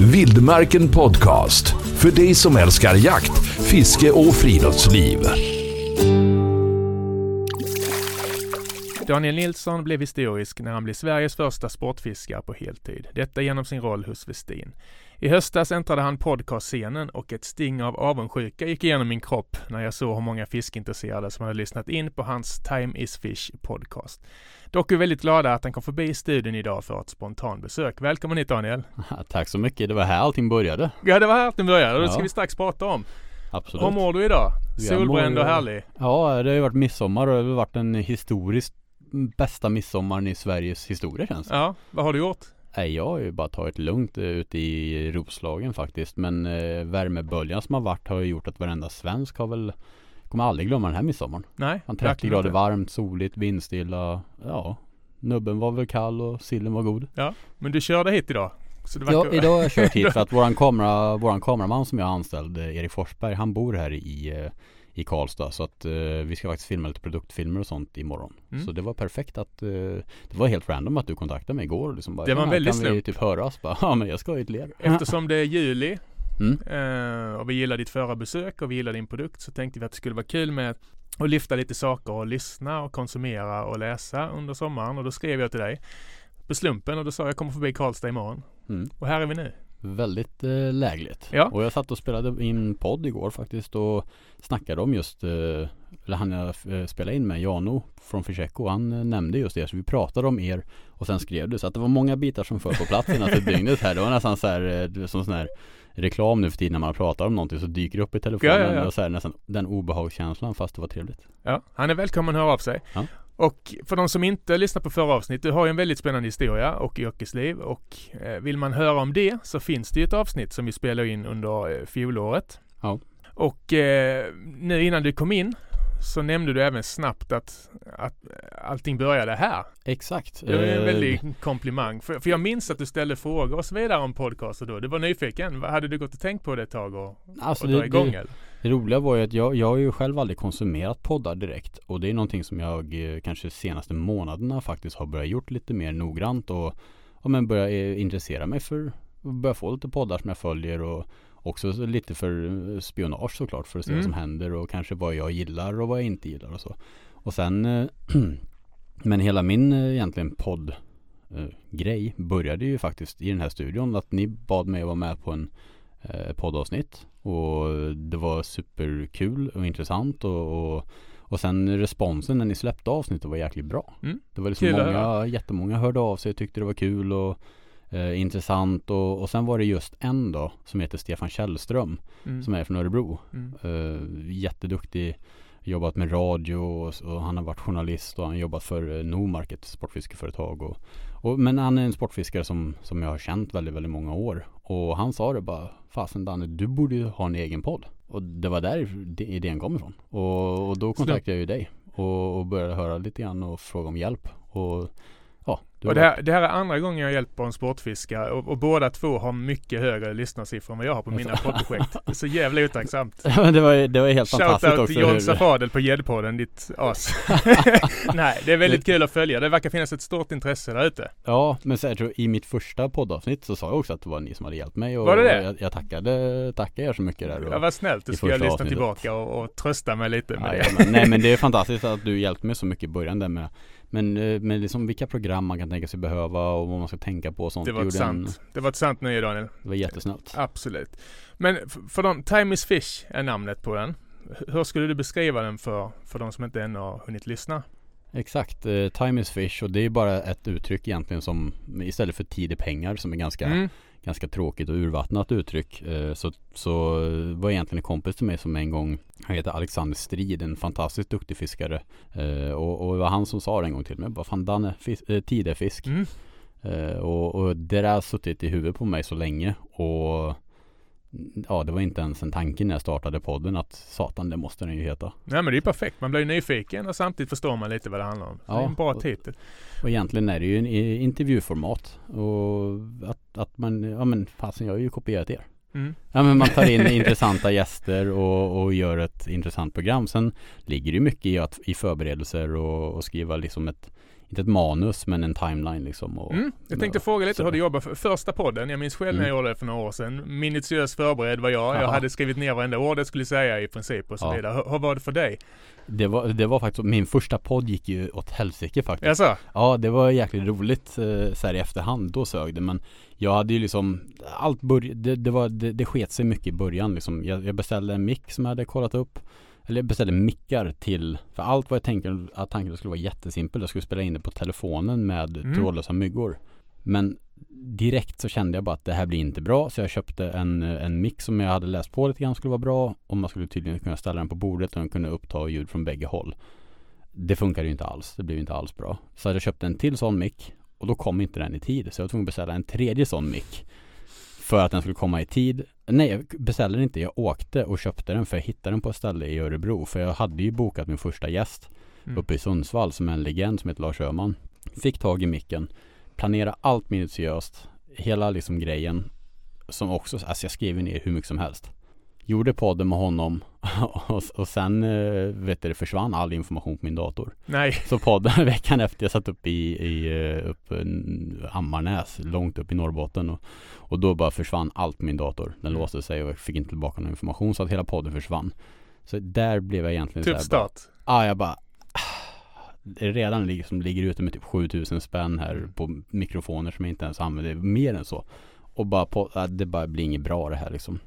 Vildmarken Podcast. För dig som älskar jakt, fiske och friluftsliv. Daniel Nilsson blev historisk när han blev Sveriges första sportfiskare på heltid. Detta genom sin roll hos Westin. I höstas äntrade han podcastscenen och ett sting av avundsjuka gick igenom min kropp när jag såg hur många fiskintresserade som hade lyssnat in på hans Time is Fish podcast. Dock är vi väldigt glada att han kom förbi studion idag för ett spontanbesök. Välkommen hit Daniel! Tack så mycket, det var här allting började. Ja, det var här allting började och det Ja. ska vi strax prata om. Absolut. Hur mår du idag? Solbränd och härlig? Ja, det har ju varit midsommar och det har varit den historiskt bästa midsommaren i Sveriges historia känns det. Ja, vad har du gjort? Nej, jag har ju bara tagit lugnt eh, ute i Roslagen faktiskt. Men eh, värmeböljan som har varit har ju gjort att varenda svensk har väl Kommer aldrig glömma den här midsommaren. Nej, Han 30 verkligen grader inte. varmt, soligt, vindstilla. Ja, nubben var väl kall och sillen var god. Ja, men du körde hit idag? Det Ja, verkar... idag har jag kört hit för att våran, kamera, våran kameraman som jag har anställd, eh, Erik Forsberg, han bor här i, eh, i Karlstad. Så att eh, vi ska faktiskt filma lite produktfilmer och sånt imorgon. Mm. Så det var perfekt att, eh, det var helt random att du kontaktade mig igår. Liksom bara, Det var en "Ja, väldigt Kan vi slump." typ höras? Bara, ja men jag ska hit ler. Eftersom det är juli Mm. eh, och vi gillar ditt förra besök och vi gillar din produkt så tänkte vi att det skulle vara kul med att lyfta lite saker och lyssna och konsumera och läsa under sommaren och då skrev jag till dig på slumpen och då sa jag kommer förbi Karlstad imorgon Mm. och här är vi nu. Väldigt eh, lägligt. Ja. Och jag satt och spelade in podd igår faktiskt och snackade om just, eh, eller han jag eh, spelade in med, Jano från Fischeco, han eh, nämnde just det. Så vi pratade om er och sen skrev du. Så att det var många bitar som föll på plats senaste dygnet här. Det var nästan så här, eh, som sån här reklam nu för tiden när man pratar om någonting så dyker det upp i telefonen. Ja, ja, ja. Och så här, nästan den obehagskänslan fast det var trevligt. Ja, han är välkommen att höra av sig. Och för de som inte lyssnar på förra avsnittet, du har ju en väldigt spännande historia och yrkesliv och eh, vill man höra om det så finns det ju ett avsnitt som vi spelade in under eh, fjolåret. Ja. Och eh, nu innan du kom in så nämnde du även snabbt att, att allting började här. Exakt. Det var en väldig komplimang. För, för jag minns att du ställde frågor och så vidare om podcaster då. Du var nyfiken. Hade du gått och tänkt på det ett tag och, Alltså och det, igång det, eller? Det roliga var ju att jag, jag har ju själv aldrig konsumerat poddar direkt och det är någonting som jag eh, kanske senaste månaderna faktiskt har börjat gjort lite mer noggrant och ja, men börja eh, intressera mig för och börja få lite poddar som jag följer och också så lite för eh, spionage såklart för att se Mm. vad som händer och kanske vad jag gillar och vad jag inte gillar och så. Och sen men hela min egentligen podd grej började ju faktiskt i den här studion att ni bad mig att vara med på en poddavsnitt och det var superkul och intressant och, och, och sen responsen när ni släppte avsnittet var jäkligt bra. Mm. Det var liksom Kul många, jättemånga hörde av sig, tyckte det var kul och eh, intressant och, och sen var det just en då som heter Stefan Källström Mm. som är från Örebro. Mm. Eh, jätteduktig, jobbat med radio och, och han har varit journalist och han har jobbat för eh, Nomark, ett sportfiskeföretag. Och, och, men han är en sportfiskare som, som jag har känt väldigt, väldigt många år. Och han sa det bara, fasen Danne, du borde ju ha en egen podd. Och det var där idén kom ifrån. Och, och då kontaktade jag ju dig och, och började höra lite grann och fråga om hjälp. Och Och det här, det här är andra gången jag hjälper en sportfiskare och, och båda två har mycket högre lyssnarsiffror än vad jag har på mina poddprojekt. Så jävla otacksamt. det, var, det var helt fantastiskt Shoutout också. till John Safadel på Gäddpodden, ditt as. Nej, det är väldigt kul att följa. Det verkar finnas ett stort intresse där ute. Ja, men så jag tror, i mitt första poddavsnitt så sa jag också att det var ni som hade hjälpt mig och Var det det? Jag, jag tackade, tackade er så mycket där och, Ja, vad snällt. Då ska jag lyssna tillbaka och, och trösta mig lite med ja, det. ja, men, Nej men det är fantastiskt att du hjälpte mig så mycket i början där med Men eh, med liksom vilka program man kan tänka sig behöva och vad man ska tänka på och sånt Det var ett gjorde en- sant, det var ett sant nöje Daniel. Det var jättesnällt Absolut. Men för de, Time is Fish är namnet på den. Hur skulle du beskriva den för, för de som inte ännu har hunnit lyssna? Exakt, eh, time is fish och det är bara ett uttryck egentligen som istället för tid är pengar som är ganska Mm. Ganska tråkigt och urvattnat uttryck. Eh, Så, så var egentligen en kompis till mig som en gång, han heter Alexander Strid, en fantastiskt duktig fiskare. Eh, Och, och det var han som sa det en gång till mig, bara fan Danne, eh, fisk. Mm. Eh, Och, och det där har suttit i huvudet på mig så länge och Ja det var inte ens en tanke när jag startade podden att satan det måste den ju heta. Nej men det är perfekt. Man blir ju nyfiken och samtidigt förstår man lite vad det handlar om. Så det är Ja, en bra och- titel. Och egentligen är det ju en i- intervjuformat och att, att man, ja men fasen jag har ju kopierat er. Mm. Ja men man tar in intressanta gäster och, och gör ett intressant program. Sen ligger det ju mycket i, att, i förberedelser och, och skriva liksom ett inte ett manus men en timeline liksom. Och, Mm. Jag tänkte fråga lite så- hur du jobbar för första podden. Jag minns själv när jag Mm. gjorde det för några år sedan. Minutiöst förberedd var jag. Jag Ja. hade skrivit ner varenda ord jag skulle säga i princip och så Ja. vidare. Hur, hur var det för dig? Det var, det var faktiskt, min första podd gick ju åt helsike faktiskt. Jaså? Ja, det var jäkligt roligt eh, så här i efterhand. Då sög det. Men jag hade ju liksom allt börj- det, det, var, det, det sket sig mycket i början liksom. Jag, jag beställde en mick som jag hade kollat upp. Eller jag beställde mickar till, för allt vad jag tänkte att tanken skulle vara jättesimpel. Jag skulle spela in det på telefonen med Mm. trådlösa myggor. Men direkt så kände jag bara att det här blir inte bra. Så jag köpte en, en mick som jag hade läst på lite grann skulle vara bra. Och man skulle tydligen kunna ställa den på bordet och den kunde uppta ljud från bägge håll. Det funkade ju inte alls. Det blev inte alls bra. Så jag köpt en till sån mick och då kom inte den i tid. Så jag var tvungen att beställa en tredje sån mick. För att den skulle komma i tid. Nej, jag beställde den inte. Jag åkte och köpte den för jag hittade den på ett ställe i Örebro. För jag hade ju bokat min första gäst Mm. uppe i Sundsvall som är en legend som heter Lars Öhman. Fick tag i micken. Planera allt minutiöst. Hela liksom grejen. Som också, alltså jag skrev ner hur mycket som helst. Gjorde podden med honom och, och sen eh, vet du, försvann all information på min dator. Nej. Så podden veckan efter jag satt upp i, i eh, upp, en Ammarnäs, långt upp i Norrbotten och, och då bara försvann allt på min dator. Den Mm. låste sig och jag fick inte tillbaka någon information så att hela podden försvann. Så där blev jag egentligen här start. Ja, jag bara det redan liksom ligger ute med typ 7000 spänn här Mm. på mikrofoner som jag inte ens använder mer än så. Och bara på, ja, det bara blir inget bra det här liksom.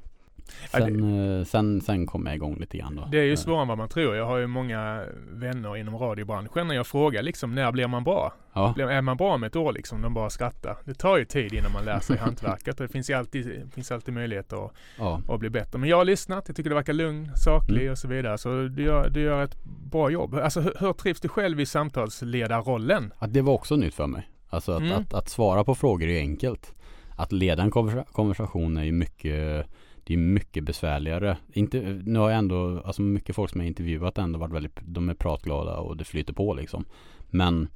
Ja, det- Sen, eh, sen, sen kom jag igång lite grann då. Det är ju Eh, svårare än vad man tror. Jag har ju många vänner inom radiobranschen när jag frågar liksom när blir man bra? Ja, Är man bra om ett år liksom? De bara skrattar. Det tar ju tid innan man lär sig hantverket och det finns ju alltid, finns alltid möjligheter att, ja. att bli bättre. Men jag har lyssnat, jag tycker det verkar lugn, saklig Mm. och så vidare. Så du gör, du gör ett bra jobb. Alltså hur, hur trivs du själv i samtalsledarrollen? Att det var också nytt för mig. Alltså att, Mm. att, att svara på frågor är enkelt. Att leda en konversa- konversation är ju mycket det är mycket besvärligare. Inte, nu har jag ändå, alltså mycket folk som jag intervjuat ändå varit väldigt, de är pratglada och det flyter på liksom. Men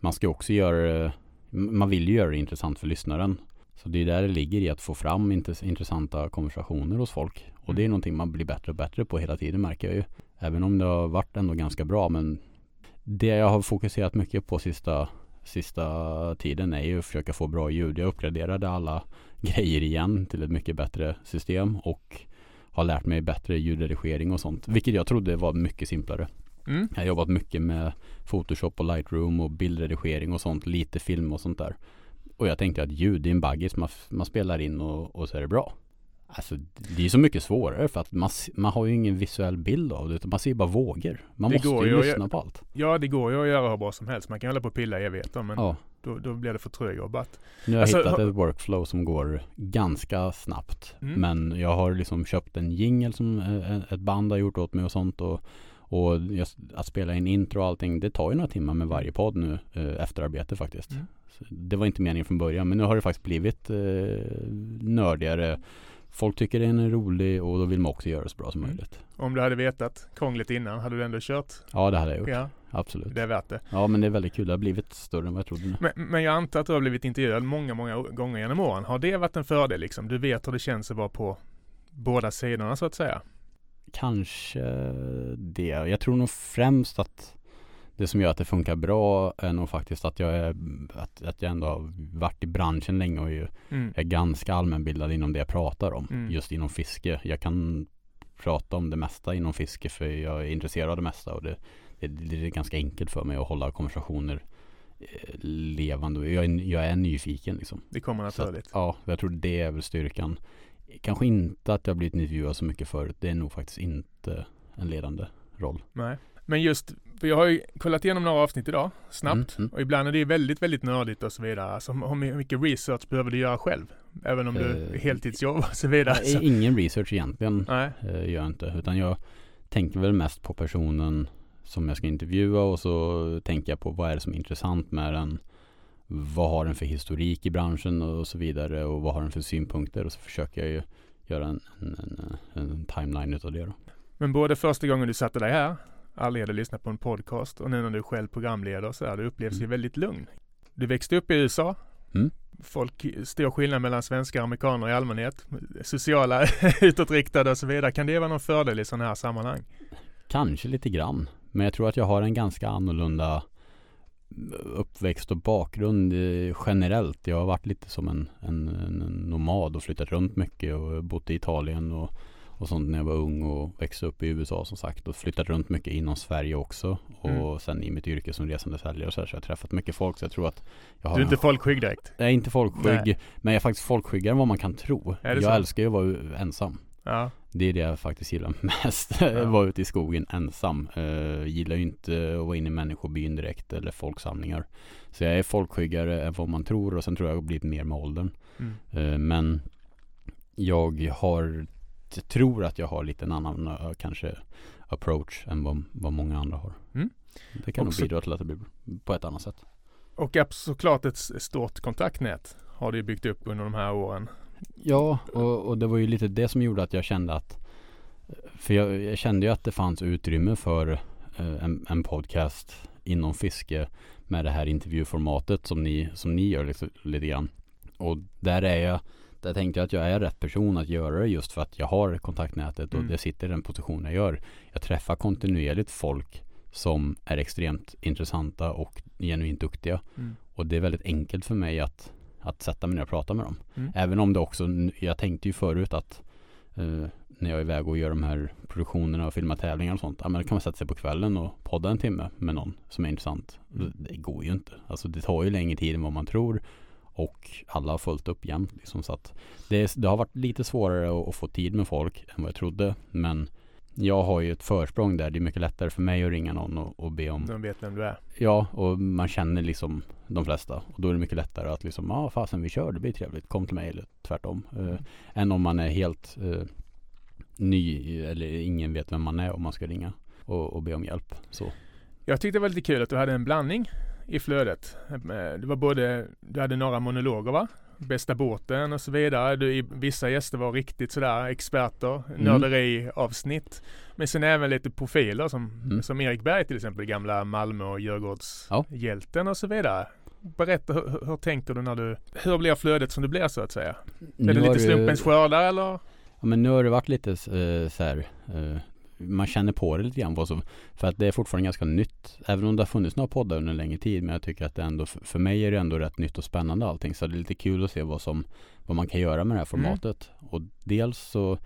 man ska också göra man vill ju göra det intressant för lyssnaren. Så det är där det ligger i att få fram intress- intressanta konversationer hos folk. Och det är någonting man blir bättre och bättre på hela tiden märker jag ju. Även om det har varit ändå ganska bra men det jag har fokuserat mycket på sista, sista tiden är ju att försöka få bra ljud. Jag uppgraderade alla grejer igen till ett mycket bättre system och har lärt mig bättre ljudredigering och sånt. Vilket jag trodde var mycket simplare. Mm. Jag har jobbat mycket med Photoshop och Lightroom och bildredigering och sånt. Lite film och sånt där. Och jag tänkte att ljud är en baggis man, man spelar in och, och så är det bra. Alltså det är så mycket svårare för att man, man har ju ingen visuell bild av det utan man ser bara vågor. Man Det måste ju lyssna på allt. Ja, det går ju att göra hur bra som helst. Man kan hålla på och pilla i evigheter men Ja. Då, då blir det för tröjjobbat. Nu har jag Alltså, hittat ett workflow som går ganska snabbt. Mm. Men jag har liksom köpt en jingle som eh, ett band har gjort åt mig och sånt. Och, och just att spela in intro och allting, det tar ju några timmar med varje podd nu eh, efterarbete faktiskt. Mm. Det var inte meningen från början men nu har det faktiskt blivit eh, nördigare. Folk tycker den är rolig och då vill man också göra det så bra som Mm. möjligt. Om du hade vetat krångligt innan, hade du ändå kört? Ja det hade jag gjort. Ja, Absolut. det är värt det. Ja men det är väldigt kul. Det har blivit större än vad jag trodde. Men, men jag antar att du har blivit intervjuad många, många gånger genom åren. Har det varit en fördel liksom? Du vet hur det känns att vara på båda sidorna så att säga. Kanske det. Jag tror nog främst att det som gör att det funkar bra är nog faktiskt att jag är att, att jag ändå har varit i branschen länge och ju Mm. är ganska allmänbildad inom det jag pratar om. Mm. Just inom fiske. Jag kan prata om det mesta inom fiske för jag är intresserad av det mesta och det, det, det är ganska enkelt för mig att hålla konversationer eh, levande. Jag är, jag är nyfiken liksom. Det kommer Så att, naturligt. ja, jag tror det är väl styrkan. Kanske inte att jag blivit intervjuad så mycket förut. Det är nog faktiskt inte en ledande roll. Nej. Men just, för jag har ju kollat igenom några avsnitt idag, snabbt. Mm, mm. Och ibland är det väldigt, väldigt nördigt och så vidare. Alltså hur mycket research behöver du göra själv? Även om du Eh, är heltidsjobb och så vidare. Nej, Så, Ingen research egentligen nej. eh, gör jag inte. Utan jag tänker väl mest på personen som jag ska intervjua och så tänker jag på vad är det som är intressant med den. Vad har den för historik i branschen och så vidare och vad har den för synpunkter och så försöker jag ju göra en, en, en, en timeline utav det då. Men både första gången du satte dig här, aldrig hade lyssnat på en podcast och nu när du är själv programledare så här, det upplevs ju Mm. väldigt lugn. Du växte upp i USA. Mm. Folk, stor skillnad mellan svenskar och amerikaner i allmänhet. Sociala, utåtriktade och så vidare. Kan det vara någon fördel i sådana här sammanhang? Kanske lite grann. Men jag tror att jag har en ganska annorlunda uppväxt och bakgrund eh, generellt. Jag har varit lite som en, en, en nomad och flyttat runt mycket och bott i Italien och, och sånt när jag var ung och växte upp i USA som sagt och flyttat runt mycket inom Sverige också och Mm. sen i mitt yrke som resande säljare och så, här, så jag har träffat mycket folk så jag tror att jag har Du är inte folkskygg direkt? jag är inte folkskygg Nej. men jag är faktiskt folkskyggare än vad man kan tro. Jag så? älskar ju att vara ensam. Ja. Det är det jag faktiskt gillar mest. Ja. vara ute i skogen ensam. Uh, gillar ju inte att vara inne i människobyn direkt eller folksamlingar. Så jag är folkskyggare än vad man tror och sen tror jag jag har blivit mer med åldern. Mm. Eh, men jag har, jag tror att jag har lite en annan eh, kanske approach än vad, vad många andra har. Mm. Det kan Också- nog bidra till att det blir på ett annat sätt. Och såklart ett stort kontaktnät har du byggt upp under de här åren. Ja, och, och det var ju lite det som gjorde att jag kände att För jag, jag kände ju att det fanns utrymme för eh, en, en podcast inom fiske med det här intervjuformatet som ni, som ni gör liksom, lite grann. Och där är jag där tänkte jag att jag är rätt person att göra det just för att jag har kontaktnätet och Mm. jag sitter i den position jag gör. Jag träffar kontinuerligt folk som är extremt intressanta och genuint duktiga. Mm. Och det är väldigt enkelt för mig att, att sätta mig ner och prata med dem. Mm. Även om det också, jag tänkte ju förut att eh, när jag är iväg och gör de här produktionerna och filmar tävlingar och sånt. Ja men då kan man sätta sig på kvällen och podda en timme med någon som är intressant. Mm. Det, det går ju inte. Alltså det tar ju längre tid än vad man tror. Och alla har följt upp jämt liksom. Så att det, det har varit lite svårare att, att få tid med folk än vad jag trodde. Men jag har ju ett försprång där. Det är mycket lättare för mig att ringa någon och, och be om De vet vem du är. Ja, och man känner liksom de flesta. Och då är det mycket lättare att liksom, ja ah, fasen vi kör, det blir trevligt, kom till mig eller tvärtom. Eh, än om man är helt eh, ny eller ingen vet vem man är om man ska ringa och, och be om hjälp. Så. Jag tyckte det var lite kul att du hade en blandning i flödet. Eh, Det var både, du hade några monologer va? Bästa båten och så vidare. Du, vissa gäster var riktigt sådär experter, Mm. nörderi-avsnitt. Men sen även lite profiler som, Mm. som Erik Berg till exempel, gamla Malmö och Ja. Djurgårdshjälten och så vidare. Berätta, hur, hur tänker du när du, hur blir flödet som det blir så att säga? Nu är det lite slumpens skördar eller? Ja men nu har det varit lite eh, så här eh, man känner på det lite grann vad som, för att det är fortfarande ganska nytt. Även om det har funnits några poddar under en längre tid. Men jag tycker att det ändå, för mig är det ändå rätt nytt och spännande allting. Så det är lite kul att se vad som, vad man kan göra med det här formatet. Och dels så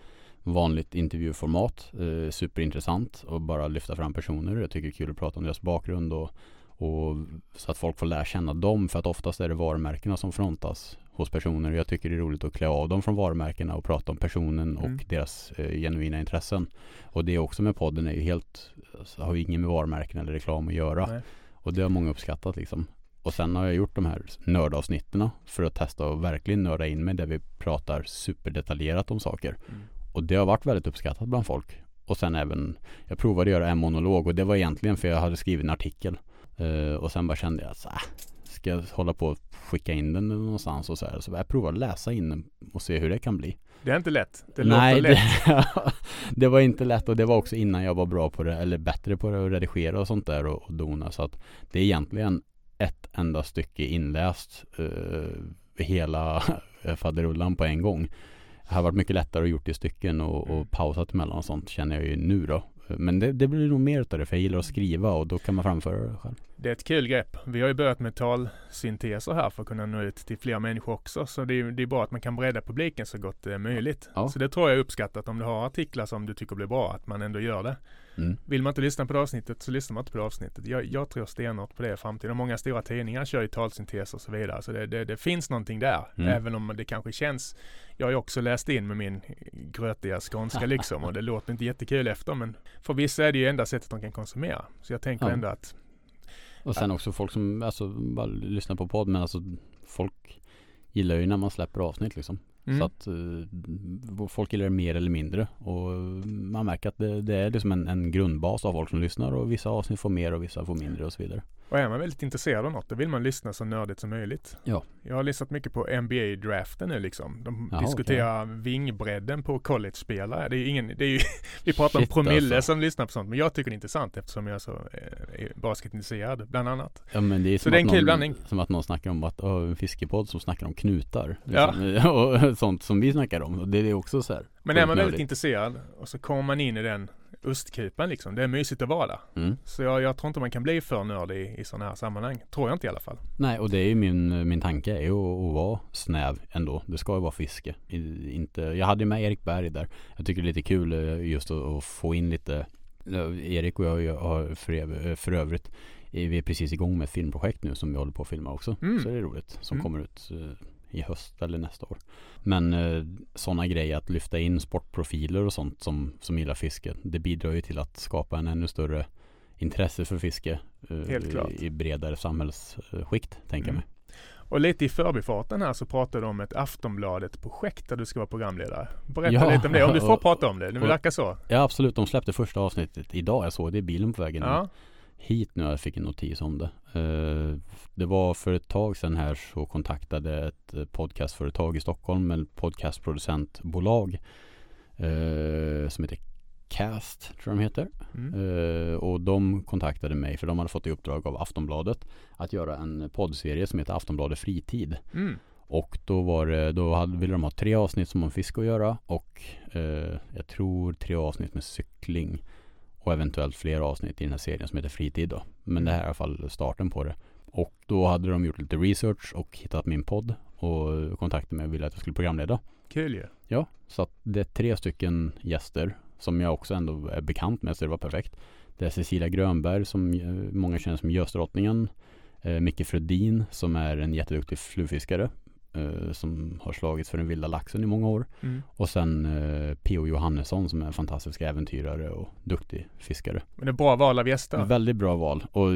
vanligt intervjuformat, eh, superintressant och bara lyfta fram personer. Jag tycker det är kul att prata om deras bakgrund och, och så att folk får lära känna dem. För att oftast är det varumärkena som frontas hos personer. Jag tycker det är roligt att klä av dem från varumärkena och prata om personen och Mm. deras eh, genuina intressen. Och det också med podden är ju helt, alltså, har ju ingen med varumärken eller reklam att göra. Nej. Och det har många uppskattat liksom. Och sen har jag gjort de här nördavsnitten för att testa och verkligen nörda in mig där vi pratar superdetaljerat om saker. Mm. Och det har varit väldigt uppskattat bland folk. Och sen även, jag provade att göra en monolog och det var egentligen för jag hade skrivit en artikel. Eh, och sen bara kände jag att ska jag hålla på och skicka in den någonstans och så här. Så jag provar att läsa in den och se hur det kan bli. Det är inte lätt. Det Nej, lätt. det, det var inte lätt och det var också innan jag var bra på det eller bättre på det att redigera och sånt där och, och dona. Så att det är egentligen ett enda stycke inläst eh, hela faderullan på en gång. Det har varit mycket lättare att gjort i stycken och, Mm. och pausat emellan och sånt känner jag ju nu då. Men det, det blir nog mer utav det för jag gillar att skriva och då kan man framföra det själv. Det är ett kul grepp. Vi har ju börjat med talsynteser här för att kunna nå ut till fler människor också. Så det är, det är bra att man kan bredda publiken så gott det är möjligt. Ja. Så det tror jag är uppskattat om du har artiklar som du tycker blir bra, att man ändå gör det. Mm. Vill man inte lyssna på det avsnittet så lyssnar man inte på det avsnittet. Jag, jag tror stenhårt på det i framtiden. Och många stora tidningar kör ju talsyntes och så vidare. Så det, det, det finns någonting där. Mm. Även om det kanske känns jag har ju också läst in med min grötiga skånska liksom och det låter inte jättekul efter men för vissa är det ju enda sättet de kan konsumera. Så jag tänker Ja. ändå att Och sen också folk som alltså, bara lyssnar på podd men alltså folk gillar ju när man släpper avsnitt liksom mm, Så att eh, folk gillar det mer eller mindre och man märker att det, det är liksom en, en grundbas av folk som lyssnar och vissa avsnitt får mer och vissa får mindre och så vidare och är man väldigt intresserad av något då vill man lyssna så nördigt som möjligt. Ja. Jag har lyssnat mycket på NBA-draften nu liksom. De Jaha, diskuterar vingbredden på college-spelare. Det är ingen, det är ju, vi pratar Shit, om promille alltså. som lyssnar på sånt men jag tycker det är intressant eftersom jag är så eh, basketintresserad bland annat. Ja men det är Så det är en kul blandning. Som att någon snackar om att, oh, en fiskepodd som snackar om knutar. Ja. Liksom. och sånt som vi snackar om. Och det är också så här. Men är man väldigt intresserad och så kommer man in i den ostkupan liksom. Det är mysigt att vara där. Mm. Så jag, jag tror inte man kan bli för nördig i, i sådana här sammanhang. Tror jag inte i alla fall. Nej, och det är ju min, min tanke är ju att, att vara snäv ändå. Det ska ju vara fiske. I, inte, jag hade med Erik Berg där. Jag tycker det är lite kul eh, just att, att få in lite Erik och jag har för, för övrigt vi är precis igång med ett filmprojekt nu som vi håller på att filma också. Mm. Så det är roligt. Som Mm. kommer ut eh, i höst eller nästa år. Men eh, sådana grejer att lyfta in sportprofiler och sånt som, som gillar fiske. Det bidrar ju till att skapa en ännu större intresse för fiske eh, klart. i bredare samhällsskikt tänker jag Mm. mig. Och lite i förbifarten här så pratade du om ett Aftonbladet-projekt där du ska vara programledare. Berätta Ja, lite om det, om du får och- prata om det. Det verkar så. Ja absolut, de släppte första avsnittet idag. Jag såg det i bilen på vägen Ja. Hit nu. Jag fick en notis om det. Eh, det var för ett tag sedan här så kontaktade ett eh, podcastföretag i Stockholm, ett podcastproducentbolag eh, som heter Cast, tror jag de heter. Mm. Och de kontaktade mig för de hade fått i uppdrag av Aftonbladet att göra en poddserie som heter Aftonbladet Fritid. Mm. Och då var det, då hade, ville de ha tre avsnitt som med fiske att göra och jag tror tre avsnitt med cykling och eventuellt fler avsnitt i den här serien som heter Fritid då. Men det här är i alla fall starten på det. Och då hade de gjort lite research och hittat min podd och kontaktade mig och ville att jag skulle programleda. Kul ju. Ja, så att det är tre stycken gäster som jag också ändå är bekant med så det var perfekt. Det är Cecilia Grönberg som eh, många känner som Gösdrottningen. Eh, Micke Fredin som är en jätteduktig flugfiskare eh, som har slagits för den vilda laxen i många år. Mm. Och sen eh, P.O. Johannesson som är en fantastisk äventyrare och duktig fiskare. Men det är bra val av gäster. Väldigt bra val. Och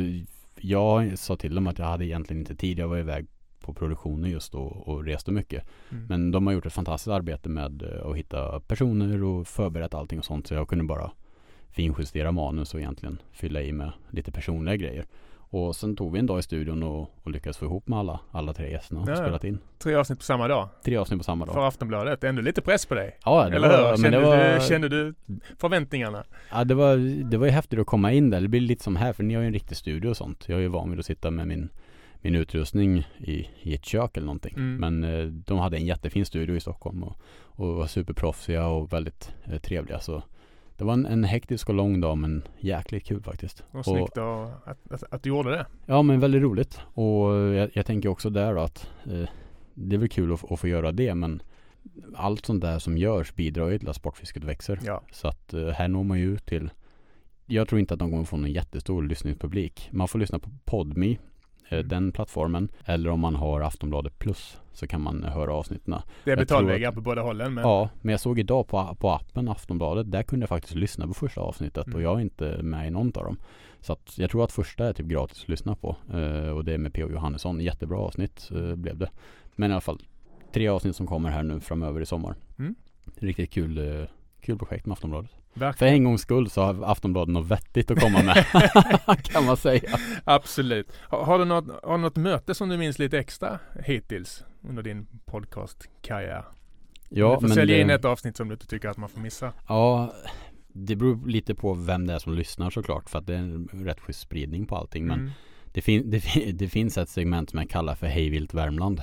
jag sa till dem att jag hade egentligen inte tid. Jag var iväg på produktionen just då och reste mycket. Mm. Men de har gjort ett fantastiskt arbete med eh, att hitta personer och förberett allting och sånt. Så jag kunde bara finjustera manus och egentligen fylla i med lite personliga grejer. Och sen tog vi en dag i studion och, och lyckades få ihop med alla, alla tre gästerna och Ja. spelat in. Tre avsnitt på samma dag. Tre avsnitt på samma dag. För Aftonbladet. Ändå lite press på dig. Ja, det Eller var, hur? Kände, var, du, kände du förväntningarna? ja, det var, det var ju häftigt att komma in där. Det blir lite som här, för ni har ju en riktig studio och sånt. Jag är ju van vid att sitta med min, min utrustning i, i ett kök eller någonting. Mm. Men eh, de hade en jättefin studio i Stockholm och, och var superproffsiga och väldigt eh, trevliga. Så det var en, en hektisk och lång dag men jäkligt kul faktiskt. Och snyggt och att, att, att du gjorde det. Ja men väldigt roligt. Och jag, jag tänker också där då att eh, det är väl kul att, att få göra det men allt sånt där som görs bidrar ju till att sportfisket växer. Ja. Så att eh, här når man ju ut till Jag tror inte att de kommer få någon jättestor lyssningspublik. Man får lyssna på Podme Mm. den plattformen. Eller om man har Aftonbladet plus så kan man eh, höra avsnitten. Det är betalvägar på båda hållen. Men Ja, men jag såg idag på, på appen Aftonbladet. Där kunde jag faktiskt lyssna på första avsnittet Mm. och jag är inte med i någon av dem. Så att jag tror att första är typ gratis att lyssna på. Eh, och det är med P.O. Johannesson. Jättebra avsnitt eh, blev det. Men i alla fall tre avsnitt som kommer här nu framöver i sommar. Mm. Riktigt kul, eh, kul projekt med Aftonbladet. För verkligen. en gångs skull så har Aftonbladet något vettigt att komma med. kan man säga. Absolut. Har, har, du något, har du något möte som du minns lite extra hittills under din podcastkarriär? Ja, du får sälja det- in ett avsnitt som du inte tycker att man får missa. Ja, det beror lite på vem det är som lyssnar såklart. För att det är en rätt schysst spridning på allting. Men Mm. det, fin- det, fin- det finns ett segment som jag kallar för Hejvilt Värmland.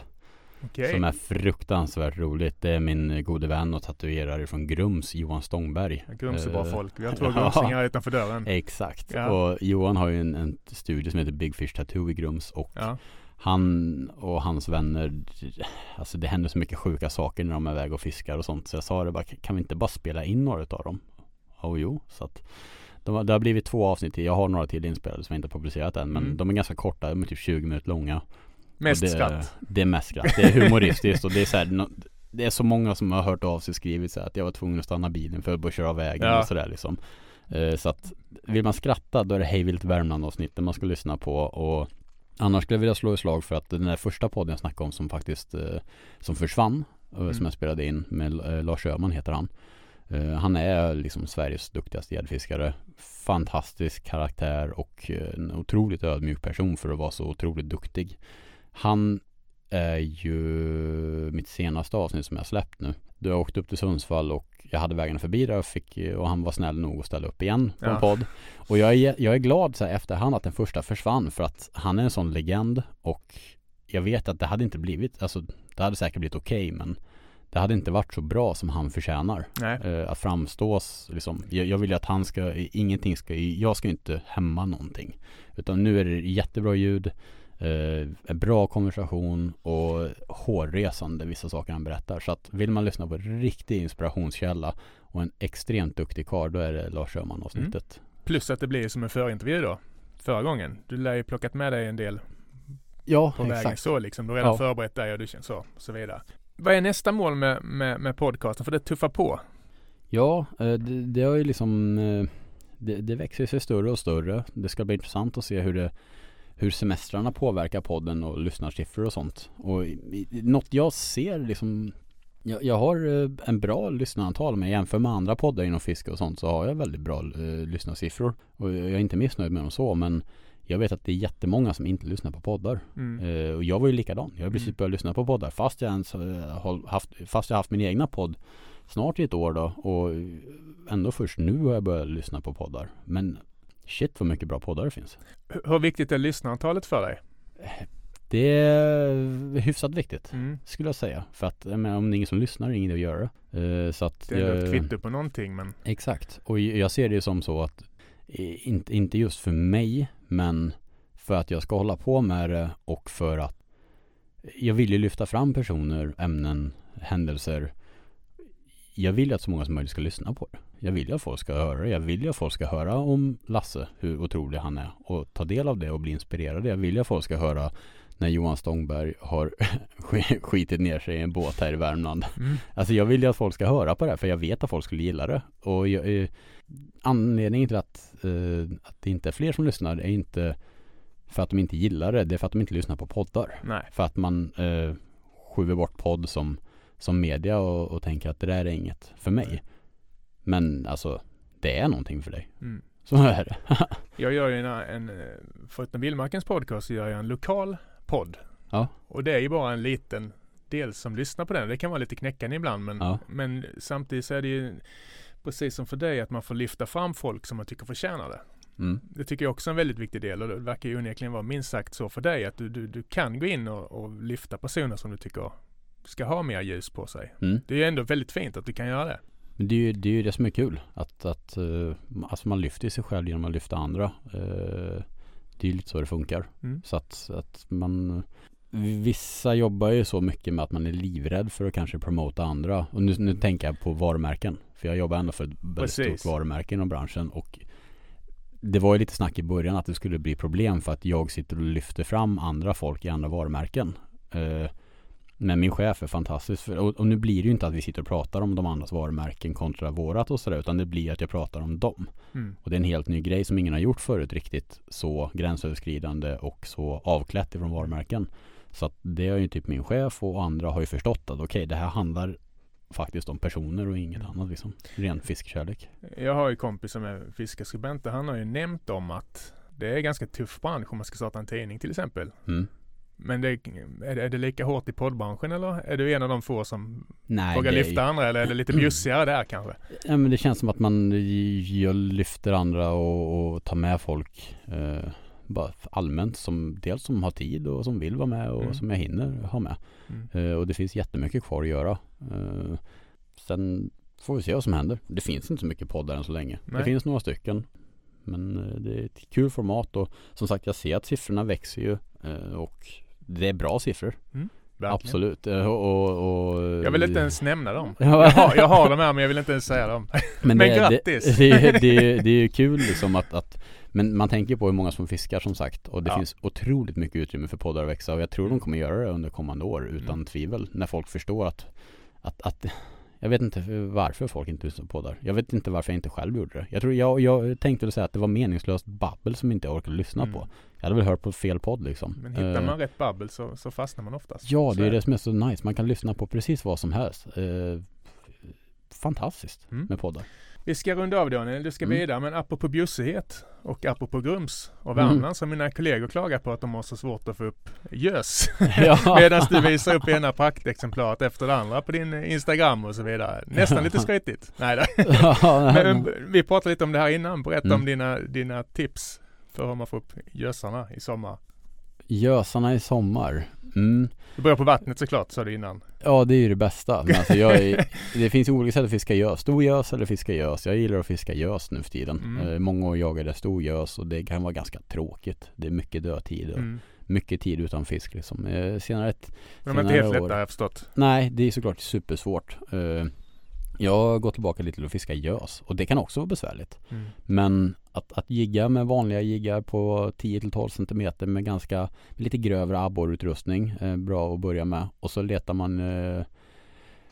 Okej. Som är fruktansvärt roligt. Det är min gode vän och tatuerare från Grums, Johan Stångberg. Grums är bra Eh, folk. Vi har två ja. grumsingar utanför dörren. Exakt. Ja. Och Johan har ju en, en studio som heter Big Fish Tattoo i Grums. Och Ja. han och hans vänner, alltså det händer så mycket sjuka saker när de är iväg och fiskar och sånt. Så jag sa det bara, kan vi inte bara spela in några utav dem? Och jo, så att de, det har blivit två avsnitt till. Jag har några till inspelade som jag inte har publicerat än. Men Mm. de är ganska korta, de är typ 20 minuter långa. Mest det, skratt. Det är mest skratt. Det är humoristiskt och det är så här, Det är så många som har hört av sig och skrivit så här att jag var tvungen att stanna bilen för att börja köra av vägen Ja. och sådär liksom. Eh, Så att vill man skratta då är det Hejvilt Värmland avsnitten man ska lyssna på och Annars skulle jag vilja slå ett slag för att den där första podden jag snackade om som faktiskt eh, Som försvann eh, Mm. Som jag spelade in med Lars Öhman heter han Han är liksom Sveriges duktigaste gäddfiskare Fantastisk karaktär och en otroligt ödmjuk person för att vara så otroligt duktig Han är ju mitt senaste avsnitt som jag släppt nu. Då jag åkte upp till Sundsvall och jag hade vägen förbi där och, fick, och han var snäll nog att ställa upp igen på Ja. en podd. Och jag är, jag är glad så här efterhand att den första försvann för att han är en sån legend och jag vet att det hade inte blivit, alltså det hade säkert blivit okej men det hade inte varit så bra som han förtjänar. Eh, att framstås, liksom, jag, jag vill ju att han ska, ingenting ska, jag ska inte hämma någonting. Utan nu är det jättebra ljud, eh, en bra konversation och hårresande vissa saker han berättar. Så att vill man lyssna på en riktig inspirationskälla och en extremt duktig karl, då är det Lars Öhman avsnittet. Plus att det blir som en förintervju då. Förra gången. Du lär ju plockat med dig en del Ja, på vägen exakt. så liksom. Du har redan Ja. förberett dig och du känner så och så vidare. Vad är nästa mål med, med, med podcasten? För det tuffar på. Ja, eh, det, det har ju liksom eh, det, det växer sig större och större. Det ska bli intressant att se hur det hur semestrarna påverkar podden och lyssnarsiffror och sånt. Och i- i- något jag ser liksom jag, jag har eh, en bra lyssnarantal men jämför med andra poddar inom fiske och sånt så har jag väldigt bra eh, lyssnarsiffror. Och jag är inte missnöjd med dem så men jag vet att det är jättemånga som inte lyssnar på poddar. Mm. Eh, och jag var ju likadan. Jag har precis Mm. börjat lyssna på poddar fast jag ens eh, har haft, fast jag haft min egna podd snart i ett år då och ändå först nu har jag börjat lyssna på poddar. Men shit vad mycket bra poddar det finns. Hur- viktigt är lyssnarantalet för dig? Det är hyfsat viktigt Mm. skulle jag säga. För att jag menar, om det är ingen som lyssnar är det ingen idé att göra det. Eh, så att Det är ändå ett jag- kvitto på någonting men Exakt. Och jag ser det som så att inte, inte just för mig men för att jag ska hålla på med det och för att jag vill ju lyfta fram personer, ämnen, händelser. Jag vill ju att så många som möjligt ska lyssna på det. Jag vill ju att folk ska höra det. Jag vill ju att folk ska höra om Lasse, hur otrolig han är och ta del av det och bli inspirerade. Jag vill ju att folk ska höra när Johan Stångberg har skitit ner sig i en båt här i Värmland. mm. Alltså jag vill ju att folk ska höra på det här för jag vet att folk skulle gilla det. Och jag, eh, anledningen till att, eh, att det inte är fler som lyssnar är inte för att de inte gillar det. Det är för att de inte lyssnar på poddar. nej. För att man eh, skjuter bort podd som, som media och, och tänker att det där är inget för mig. Men alltså det är någonting för dig. Mm. Så är det. Jag gör ju en, en eh, förutom Vildmarkens podcast så gör jag en lokal podd. Ja. Och det är ju bara en liten del som lyssnar på den. Det kan vara lite knäckande ibland men, Ja. men samtidigt så är det ju precis som för dig att man får lyfta fram folk som man tycker förtjänar det. Mm. Det tycker jag också är en väldigt viktig del och det verkar ju onekligen vara minst sagt så för dig att du, du, du kan gå in och, och lyfta personer som du tycker ska ha mer ljus på sig. Mm. Det är ju ändå väldigt fint att du kan göra det. Men det är ju det, är ju det som är kul. Att, att eh, alltså man lyfter sig själv genom att lyfta andra. Eh, det är ju lite så det funkar. Mm. Så att, att man Vissa jobbar ju så mycket med att man är livrädd för att kanske promota andra. Och nu, nu tänker jag på varumärken. För jag jobbar ändå för ett väldigt stort varumärke inom branschen. Och det var ju lite snack i början att det skulle bli problem för att jag sitter och lyfter fram andra folk i andra varumärken. Men min chef är fantastisk. För, och, och nu blir det ju inte att vi sitter och pratar om de andras varumärken kontra vårat och sådär. Utan det blir att jag pratar om dem. Mm. Och det är en helt ny grej som ingen har gjort förut riktigt så gränsöverskridande och så avklätt ifrån varumärken. Så att det har ju typ min chef och andra har ju förstått att okej det här handlar faktiskt om personer och inget annat liksom. Ren fiskkärlek. Jag har ju kompis som är fiskeskribenter. Han har ju nämnt om att det är ganska tuff bransch om man ska starta en tidning till exempel. Mm. Men det, är, det, lika hårt i poddbranschen eller är du en av de få som Nej, vågar lyfta andra eller är det lite bjussigare där kanske? ja, men det känns som att man jag lyfter andra och, och tar med folk eh, bara allmänt som dels som har tid och som vill vara med och Mm. som jag hinner ha med. Mm. Eh, och det finns jättemycket kvar att göra. Eh, sen får vi se vad som händer. Det finns inte så mycket poddar än så länge. Nej. Det finns några stycken. Men eh, det är ett kul format och som sagt jag ser att siffrorna växer ju. Eh, och det är bra siffror. Verkligen. Absolut. Eh, och, och, och, Jag vill inte ens nämna dem. Ja. Jag har, jag har dem här men jag vill inte ens säga dem. Men, Men det, grattis! Det, det, det, det är ju kul liksom att, att Men man tänker på hur många som fiskar som sagt Och det Ja. finns otroligt mycket utrymme för poddar att växa Och jag tror de kommer göra det under kommande år utan Mm. tvivel När folk förstår att, att, att Jag vet inte varför folk inte lyssnar på poddar Jag vet inte varför jag inte själv gjorde det Jag tror jag, jag tänkte väl säga att det var meningslöst babbel som inte jag orkade lyssna Mm. på Jag hade väl hört på fel podd liksom Men hittar Eh, man rätt babbel så, så fastnar man oftast. Ja, det är det som är så nice. Man kan lyssna på precis vad som helst. Eh, fantastiskt Mm. med poddar. Vi ska runda av Daniel, du ska Mm. vidare. Men apropå bjussighet och apropå Grums och Mm. Värmland så har mina kollegor klagar på att de har så svårt att få upp gös. Ja. Medan du visar upp ena praktexemplaret efter det andra på din Instagram och så vidare. Nästan lite skrytigt. Nej. Ja, men vi pratade lite om det här innan. Berätta Mm. om dina, dina tips för hur man får upp gösarna i sommar. Gösarna i sommar. Mm. Du börjar på vattnet såklart, sa du innan. Ja det är ju det bästa. Men alltså jag är, det finns olika sätt att fiska gös. Stor gös eller fiska gös. Jag gillar att fiska gös nu för tiden. Mm. Eh, många år jagade jag stor gös och det kan vara ganska tråkigt. Det är mycket dödtid och Mm. mycket tid utan fisk liksom. Eh, senare ett, Men de är inte helt lätta har jag förstått. Nej, det är såklart supersvårt. Eh, jag gått tillbaka lite till att fiska gös och det kan också vara besvärligt. Mm. Men att, att jigga med vanliga jiggar på 10-12 cm med ganska lite grövre abborrutrustning. Eh, bra att börja med. Och så letar man eh,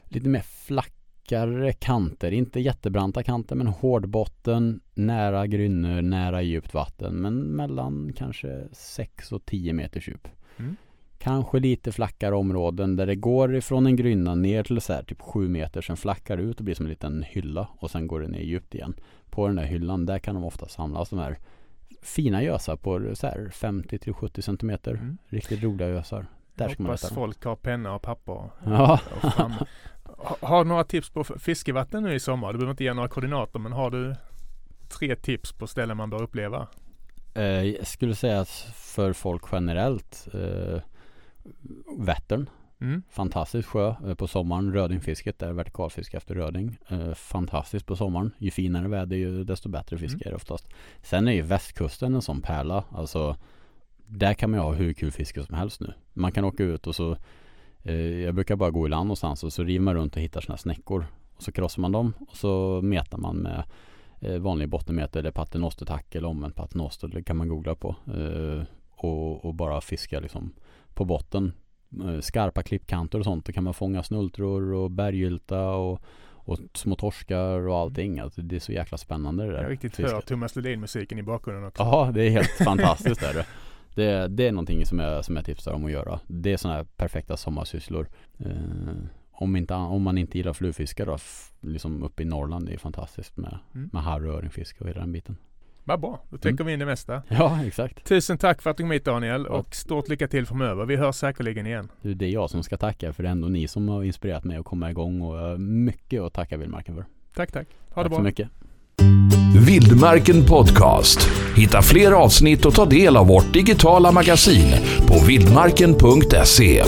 lite mer flackare kanter. Inte jättebranta kanter men hård botten, nära grynnor, nära djupt vatten. Men mellan kanske 6 och 10 meters djup. Mm. Kanske lite flackare områden där det går ifrån en grynna ner till så här typ 7 meter. Sen flackar ut och blir som en liten hylla och sen går det ner djupt igen. På den där hyllan där kan de ofta samlas de här fina gösar på så här 50 till 70 centimeter. Mm. Riktigt roliga gösar. Där ska man Hoppas folk har penna och papper. Ja. och Har du några tips på fiskevatten nu i sommar? Du behöver inte ge några koordinater men har du tre tips på ställen man bör uppleva? Eh, jag skulle säga att för folk generellt eh, Vättern Mm. Fantastisk sjö eh, på sommaren. Rödingfisket är vertikalfiske efter röding. Eh, fantastiskt på sommaren. Ju finare väder ju desto bättre fiske Mm. är det oftast. Sen är ju västkusten en sån pärla. Alltså där kan man ju ha hur kul fiske som helst nu. Man kan åka ut och så eh, Jag brukar bara gå i land någonstans och så river man runt och hittar här snäckor. Och så krossar man dem och så metar man med vanlig bottenmeter eller paternostertack eller omvänt paternoster. Det kan man googla på. Och, och bara fiska liksom på botten eh, skarpa klippkanter och sånt. Då kan man fånga snultror och bergylta och, och små torskar och allting. Alltså, det är så jäkla spännande det där. Jag riktigt hör Thomas Ledin-musiken i bakgrunden också. Ja, det är helt fantastiskt är det. Det, är någonting som jag, som jag tipsar om att göra. Det är sådana här perfekta sommarsysslor. Eh, om, inte, om man inte gillar flugfiske då, liksom uppe i Norrland, det är fantastiskt med, Mm. med harr och öringfiske och hela den biten. Vad bra, då täcker Mm. vi in det mesta. Ja, exakt. Tusen tack för att du kom hit Daniel Ja. och stort lycka till framöver. Vi hörs säkerligen igen. Det är jag som ska tacka för det är ändå ni som har inspirerat mig att komma igång och mycket att tacka Vildmarken för. Tack, tack. Ha det Tack bra. så mycket. Vildmarken Podcast. Hitta fler avsnitt och ta del av vårt digitala magasin på vildmarken.se.